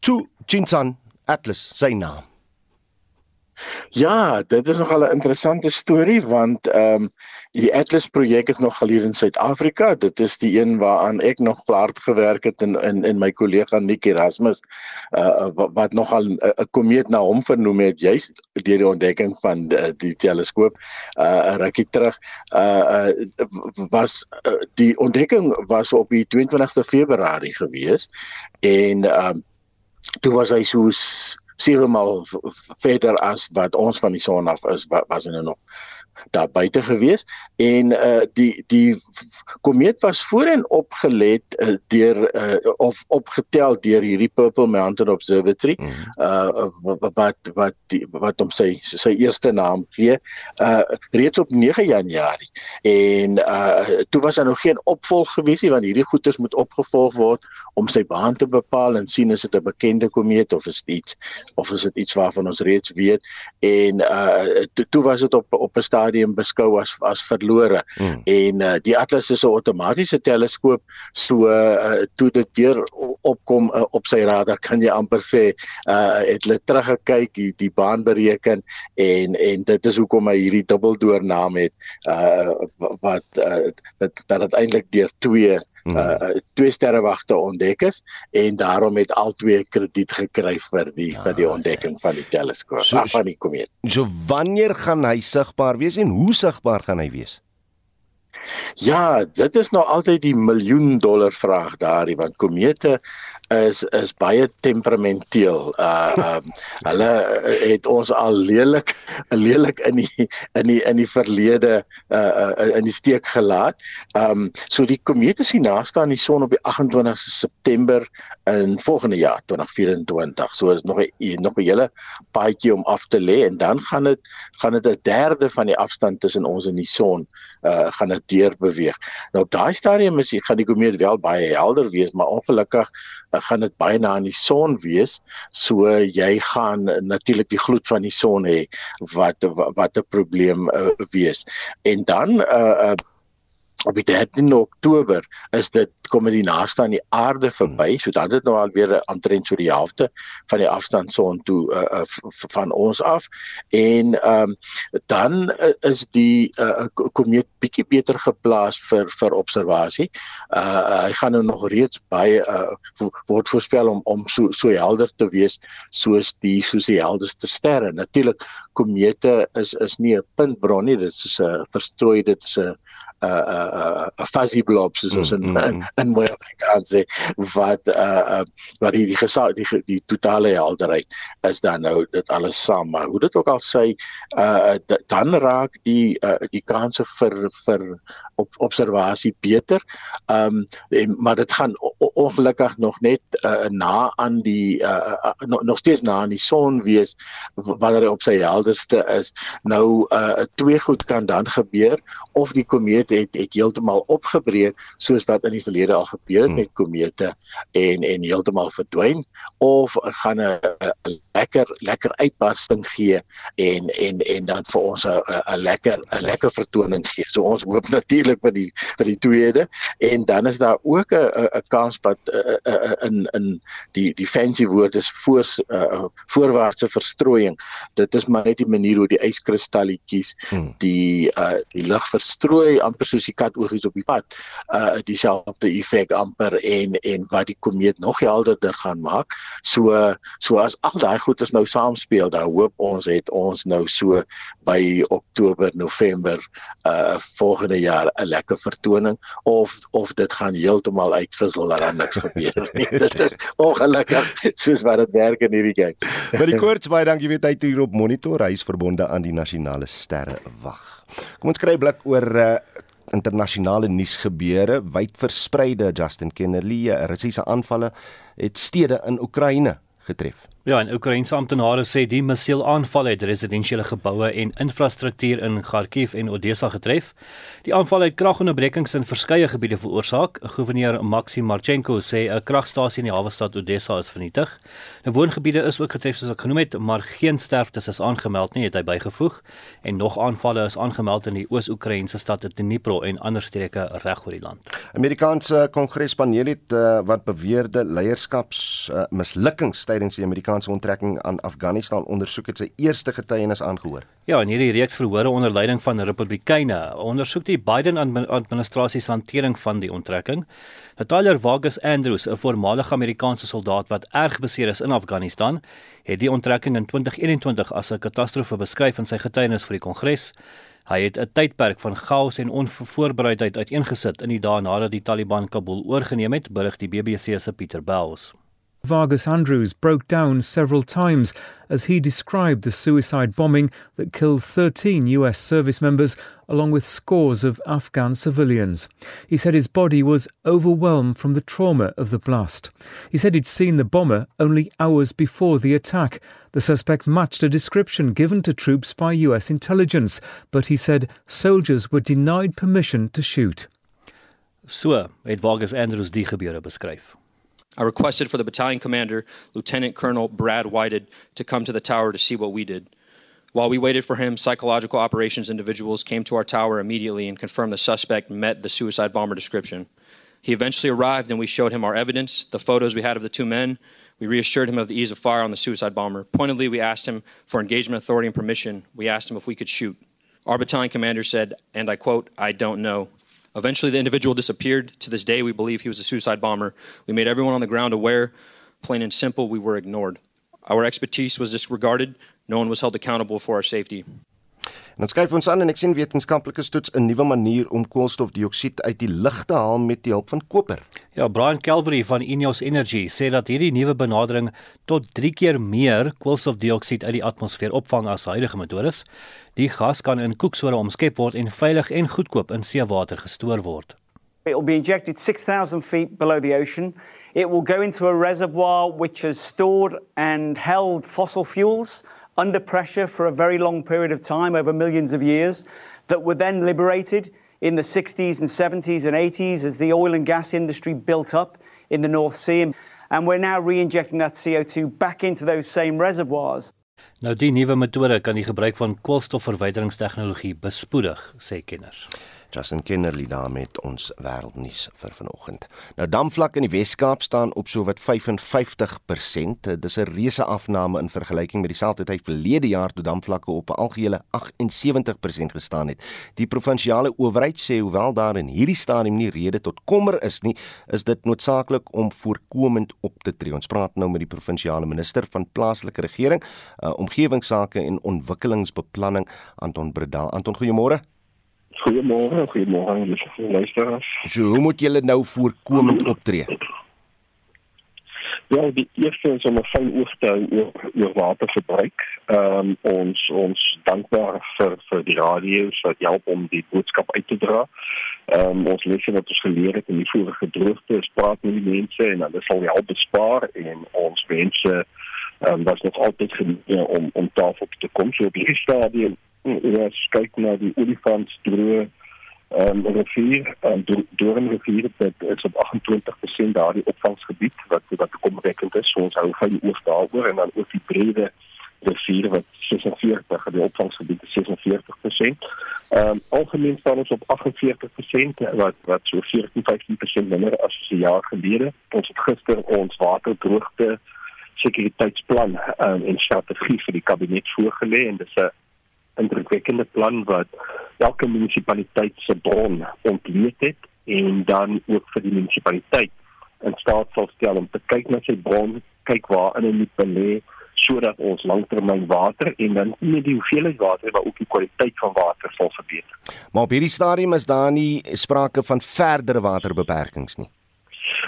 Chu Chinsan Atlas sy naam?
Ja, dit is nogal 'n interessante storie want ehm um, die Atlas projek is nog geleer in Suid-Afrika. Dit is die een waaraan ek nog hard gewerk het in in in my kollega Nick Erasmus uh wat, wat nogal 'n komeet na hom vernoem het juis deur die ontdekking van die, die teleskoop uh rukkie terug. Uh, uh was uh, die ontdekking was op die 22ste Februarie gewees en ehm um, toe was hy soos sewe maal verder as wat ons van die son af is was hy nou nog daar buite gewees en uh die die komeet was voorheen opgelet uh, deur uh, of opgetel deur hierdie Purple Mountain Observatory mm -hmm. uh wat wat die, wat hom sy sy eerste naam gee uh reeds op 9 Januarie en uh toe was daar nog geen opvolg gewees nie want hierdie goeters moet opgevolg word om sy baan te bepaal en sien is dit 'n bekende komeet of is dit iets of is dit iets waarvan ons reeds weet en uh toe, toe was dit op op 'n stadium beskou as as verlore hmm. en uh, die Atlas is 'n outomatiese teleskoop so uh, toe dit weer opkom uh, op sy radar kan jy amper sê uh, het hulle teruggekyk die, die baan bereken en en dit is hoekom hy hierdie dubbeldoor naam het uh, wat uh, dat dat dit eintlik deur twee. Uh twee sterrewagte ontdek is en daarom het al twee krediet gekry vir die ja, vir die ontdekking ja. van die teleskoop so, van die komeet.
So wanneer gaan hy sigbaar wees en hoe sigbaar gaan hy wees?
Ja, dit is nou altyd die miljoen dollar vraag daarin want komete is is baie temperamenteel. Uh um hulle het ons al lelik lelik in die in die in die verlede uh, uh in die steek gelaat. Um so die komeet is die naaste aan die son op die 28ste September in volgende jaar 2024. So is nog 'n nog 'n hele paadjie om af te lê en dan gaan dit gaan dit 'n derde van die afstand tussen ons en die son uh gaan dit deur beweeg. Nou op daai stadium is gaan die komeet wel baie helder wees, maar ongelukkig uh, gaan dit baie na aan die son wees. So jy gaan natuurlik die gloed van die son hê wat wat 'n probleem uh, wees. En dan uh, uh op die 13 Oktober is dit kom dit naaste aan die aarde verby so dat dit nou al weer aantrent so die helfte van die afstand son toe uh, uh, van ons af en um, dan uh, is die uh, komeet bietjie beter geplaas vir vir observasie. Uh, hy gaan nou nog reeds baie uh, word voorspel om om so so helder te wees soos die soos die helderste sterre. Natuurlik komete is is nie 'n puntbron nie, dit is 'n verstrooi dit is 'n 'n uh, 'n uh, uh, fuzzy blob soos ons in mm -hmm. in mooi Afrikaans sê wat uh, uh wat die die, gesa, die die totale helderheid is dan nou dit alles saam maar hoe dit ook al sê uh dan raak die uh, die kanse vir vir op observasie beter. Ehm um, maar dit gaan ongelukkig nog net uh, na aan die uh, uh, nog, nog steeds na aan die son wees wanneer hy op sy helderste is. Nou uh twee goed kan dan gebeur of die komeet het het heeltemal opgebreek soos wat in die verlede al gebeur het hmm. met komete en en heeltemal verdwyn of gaan 'n lekker lekker uitbarsting gee en en en dan vir ons 'n 'n lekker 'n lekker vertoning gee. So ons hoop natuurlik vir die vir die tweede en dan is daar ook 'n 'n kans wat in in die die fancy woord is voor uh, voorwaartse verstrooiing. Dit is maar net die manier hoe die yskristalletjies hmm. die uh, die lig verstrooi amper soos die katoogies op die pad. Uh dieselfde effek amper en en wat die komeet nog helderder gaan maak. So so as al daai goeders nou saamspeel, dan hoop ons het ons nou so by Oktober, November uh volgende jaar 'n lekker vertoning of of dit gaan heeltemal uitvissel daar niks gebeur nie. dit is ongelukkig soos wat dit werk in hierdie game.
Vir die koorts baie dankie weet hy hier op monitor, hy is verbonde aan die nasionale sterre wag. Kom ons kry 'n blik oor uh, internasionale nuusgebeure wyd verspreide Justin Kennerly Russiese aanvalle het stede in Oekraïne getref.
Ja, en Oekraïense amptenare sê die missielaanval het residensiële geboue en infrastruktuur in Kharkiv en Odessa getref. Die aanval het kragonderbrekings in verskeie gebiede veroorsaak. Gouverneur Maxim Marchenko sê 'n kragstasie in die hawe stad Odessa is vernietig. Nou woongebiede is ook getref soos ek genoem het, maar geen sterftes is aangemeld nie, het hy bygevoeg. En nog aanvalle is aangemeld in die Oos-Oekraïense stad Dnipro en ander streke reg oor die land.
Amerikaanse Kongrespaneel het uh, wat beweerde leierskaps uh, mislukkings tydens die Amerikaanse Amerikaanse onttrekking aan Afghanistan ondersoek het sy eerste getuienis aangehoor.
Ja, in hierdie reeks verhore onder leiding van Republikeine ondersoek die Biden administrasie se hantering van die onttrekking. Natalia Vargas Andrews, 'n voormalige Amerikaanse soldaat wat erg beseer is in Afghanistan, het die onttrekking in 2021 as 'n katastrofe beskryf in sy getuienis vir die Kongres. Hy het 'n tydperk van chaos en onvoorbereidheid uiteengesit in die dae nadat die Taliban Kabul oorgeneem het, berig die BBC se Pieter Bells.
Vargas Andrews broke down several times as he described the suicide bombing that killed 13 US service members along with scores of Afghan civilians. He said his body was overwhelmed from the trauma of the blast. He said he'd seen the bomber only hours before the attack. The suspect matched a description given to troops by US intelligence, but he said soldiers were denied permission to shoot.
So, het Vargas Andrews die gebeure beskryf.
I requested for the battalion commander, Lieutenant Colonel Brad Whited, to come to the tower to see what we did. While we waited for him, psychological operations individuals came to our tower immediately and confirmed the suspect met the suicide bomber description. He eventually arrived and we showed him our evidence, the photos we had of the two men. We reassured him of the ease of fire on the suicide bomber. Pointedly, we asked him for engagement authority and permission. We asked him if we could shoot. Our battalion commander said, and I quote, I don't know. Eventually, the individual disappeared. To this day, we believe he was a suicide bomber. We made everyone on the ground aware. Plain and simple, we were ignored. Our expertise was disregarded. No one was held accountable for our safety.
En ons kyk ons aan en ek sien wetenskaplikes toets 'n nuwe manier om koolstofdioksied uit die lug te haal met die hulp van koper.
Ja, Brian Calvary van Ineos Energy sê dat hierdie nuwe benadering tot 3 keer meer koolstofdioksied uit die atmosfeer opvang as huidige metodes. Die gas kan in koeksore omskep word en veilig en goedkoop in seewater gestoor word.
It will be injected 6000 feet below the ocean. It will go into a reservoir which has stored and held fossil fuels under pressure for a very long period of time over millions of years that were then liberated in the 60s and 70s and 80s as the oil and gas industry built up in the North Sea. And we're now re injecting that CO2 back into those same reservoirs.
Nou die nuwe metode kan die gebruik van koolstofverwyderingtegnologie bespoedig, sê kenners.
Justin Kennerly daar met ons wêreldnuus vir vanoggend. Nou damvlak in die Wes-Kaap staan op sowat 55%. Dis 'n reuse afname in vergelyking met dieselfde tyd verlede jaar toe damvlakke op 'n algehele 78% gestaan het. Die provinsiale owerheid sê hoewel daar in hierdie stadium nie rede tot kommer is nie, is dit noodsaaklik om voorkomend op te tree. Ons praat nou met die provinsiale minister van plaaslike regering, uh, omgewingsake en ontwikkelingsbeplanning Anton Breda. Anton, goeiemôre.
Goeiemôre, goeiemôre aan die luisteraars.
So, hoe moet julle nou voorkomend optree?
Ja, die eerste is om 'n fyn oog te hou oor oor waterverbruik. Ehm um, ons ons dankbaar vir vir die radio's wat help om die boodskap uit te dra. Ehm um, ons lesse wat ons geleer het in die vorige droogte, is praat met die mense en hulle sal help bespaar en ons mense ehm um, was nog altyd genoeg om om tafel te kom so op hierdie stadium ons kyk na die olifantsdroë ehm um, rivier en um, deur 'n rivier dit is op 28% daardie opvangsgebied wat wat komrekend is so ons hou van oor daaroor en dan ook die brede rivier wat 46 die opvangsgebied is 46%. Ehm um, algemeen staan ons op 48% wat wat so 14-15% minder as 'n jaar gelede. Ons het gister ons waterdroogte sekuriteitsplan um, en strategie vir die kabinet voorgelê en dis 'n indrukwekkende plan wat elke munisipaliteit se bron ontleed het en dan ook vir die munisipaliteit in staat sal stel om te kyk na sy bron, kyk waar in hy moet belê sodat ons langtermyn water en dan nie die hoeveelheid water maar ook die kwaliteit van water sal verbeter.
Maar op hierdie stadium is daar nie sprake van verdere waterbeperkings nie.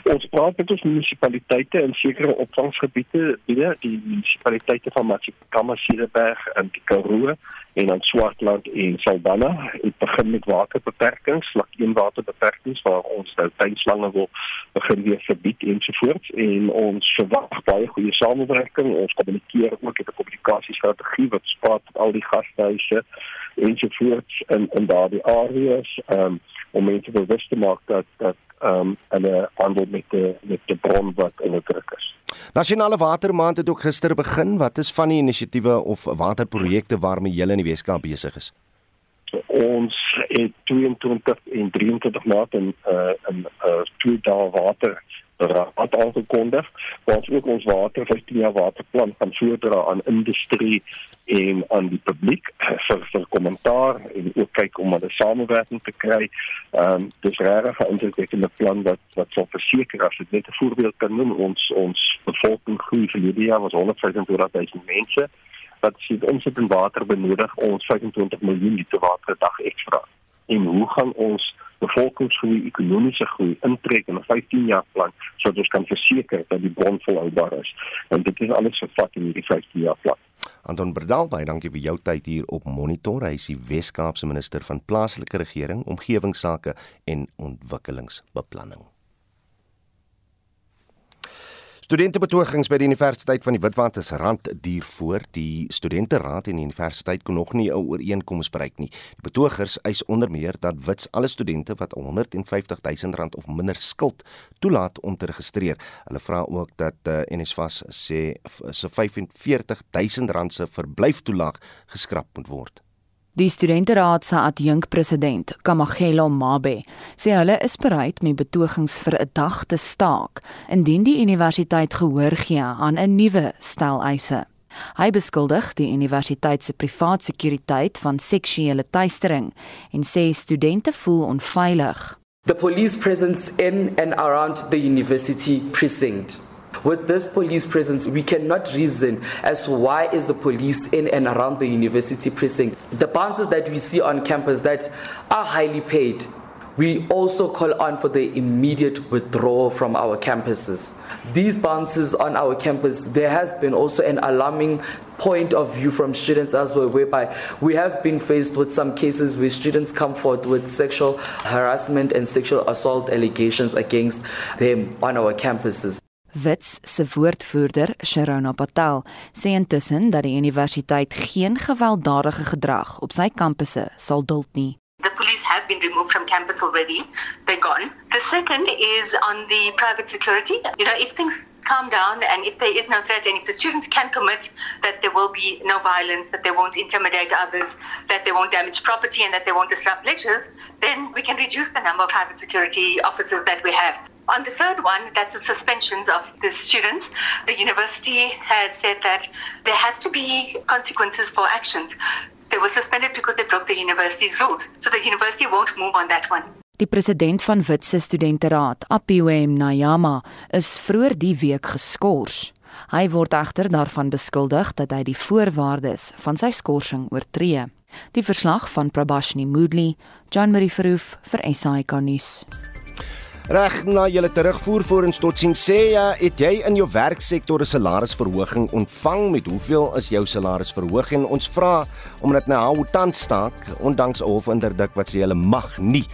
Ons praat met ons munisipaliteite in sekere opvangsgebiede, binne die munisipaliteite van Machikama, Cederberg en die Karoo en dan Swartland en Saldanha. Dit begin met waterbeperkings, slak een waterbeperkings waar ons nou tuinslange wil begin weer verbied ensovoorts en ons verwag baie goeie samewerking. Ons kommunikeer ook met 'n kommunikasiestrategie wat spaat al die gastehuise ensovoorts in in daardie areas um, om mense bewus te maak dat dat ehm um, hulle handel met die met die bron wat in die druk is.
Nasionale Watermaand het ook gister begin. Wat is van die inisiatiewe of waterprojekte waarmee julle in die Weskaap besig is?
Ons het 22 en 23 Maart in uh in uh twee dae water raad aangekondig waar ook ons water 15 jaar waterplan gaan voordra aan industrie en aan die publiek vir vir kommentaar en ook kyk om 'n samewerking te kry. Ehm um, dis regtig 'n indrukwekkende plan wat wat sal verseker as ek net 'n voorbeeld kan noem ons ons bevolking groei vir hierdie jaar was 125 000 mense wat sit ons het in water benodig ons 25 miljoen liter water per dag ekstra. En hoe gaan ons bevolkingsgroei, ekonomiese groei intrek in 'n 15 jaar plan sodat ons kan verseker dat die bron volhoubaar is. En dit is alles vervat in hierdie 15 jaar plan.
Anton Berdal, baie dankie vir jou tyd hier op Monitor. Hy is die Wes-Kaapse minister van plaaslike regering, omgewingsake en ontwikkelingsbeplanning. Studentebetogings by die Universiteit van die Witwatersrand duur voort. Die studenteraad en die universiteit kon nog nie 'n ooreenkoms bereik nie. Die betogers eis onder meer dat Wits alle studente wat 150 000 rand of minder skuld toelaat om te registreer. Hulle vra ook dat uh, eh, NSFAS sê se 45 000 rand se verblyftoelaag geskraap moet word.
Die studenteraad se adjunkpresident, Kamagelo Mabe, sê hulle is bereid met betogings vir 'n dag te staak indien die universiteit gehoor gee aan 'n nuwe stel eise. Hy beskuldig die universiteit se privaat sekuriteit van seksuele teistering en sê studente voel onveilig.
The police presence in and around the university precinct With this police presence, we cannot reason as to why is the police in and around the university precinct. The bouncers that we see on campus that are highly paid, we also call on for the immediate withdrawal from our campuses. These bounces on our campus, there has been also an alarming point of view from students as well, whereby we have been faced with some cases where students come forth with sexual harassment and sexual assault allegations against them on our campuses.
Wits se woordvoerder, Sharona Patel, sê intussen dat die universiteit geen gewelddadige gedrag op sy kampusse sal duld nie.
The police have been removed from campus already. They're gone. The second is on the private security. You know, if things calm down and if there is no threat and if the students can commit that there will be no violence, that they won't intimidate others, that they won't damage property and that they won't disrupt lectures, then we can reduce the number of private security officers that we have. On the third one, that's the suspensions of the students. The university has said that there has to be consequences for actions. They were suspended because they broke the university's rules. So the university won't move on that one.
Die president van Witse Studenteraad, Apiwem Nayama, is vroeër die week geskort. Hy word egter daarvan beskuldig dat hy die voorwaardes van sy skorsing oortree. Die verslag van Prabashni Moodley, John Marie Verhoef vir SAK nuus.
Reg na julle terugvoer voor ons tot sien sê ja, het jy in jou werksektor 'n salarisverhoging ontvang met hoeveel is jou salaris verhoog en ons vra omdat nou hou tans staak ondanks 'n hofinderdik wat sê hulle mag nie.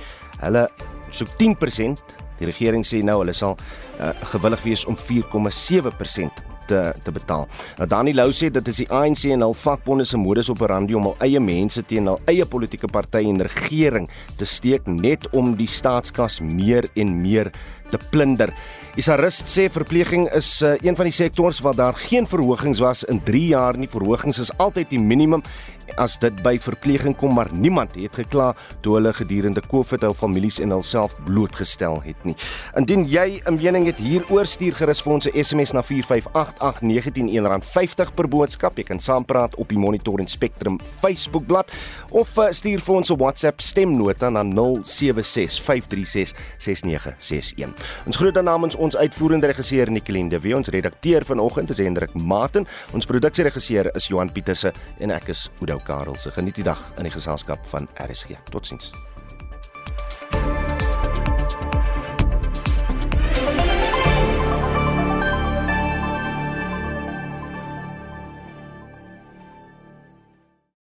Hulle soek 10%. Die regering sê nou hulle sal uh, gewillig wees om 4,7% te te betaal. Nou Dani Lou sê dit is die ANC en hul vakbonde se modus operandi om hul eie mense teen hul eie politieke party en regering te steek net om die staatskas meer en meer te plunder. Isarist sê verpleging is uh, een van die sektore waar daar geen verhogings was in 3 jaar nie. Verhogings is altyd die minimum as dit by verpleging kom, maar niemand het gekla toe hulle gedurende COVID hul families en hulself blootgestel het nie. Indien jy 'n mening het hieroor, stuur gerus vir ons 'n SMS na 4588191 R50 per boodskap. Jy kan saampraat op die Monitor en Spectrum Facebookblad of uh, stuur vir ons 'n WhatsApp stemnota na 0765366961. Ons groet dan namens ons uitvoerende regisseur Nicoline de Wet, ons redakteur vanoggend is Hendrik Maten, ons produksieregisseur is Johan Pieterse en ek is Oudo Karelse. Geniet die dag in die geselskap van RSG. Totsiens.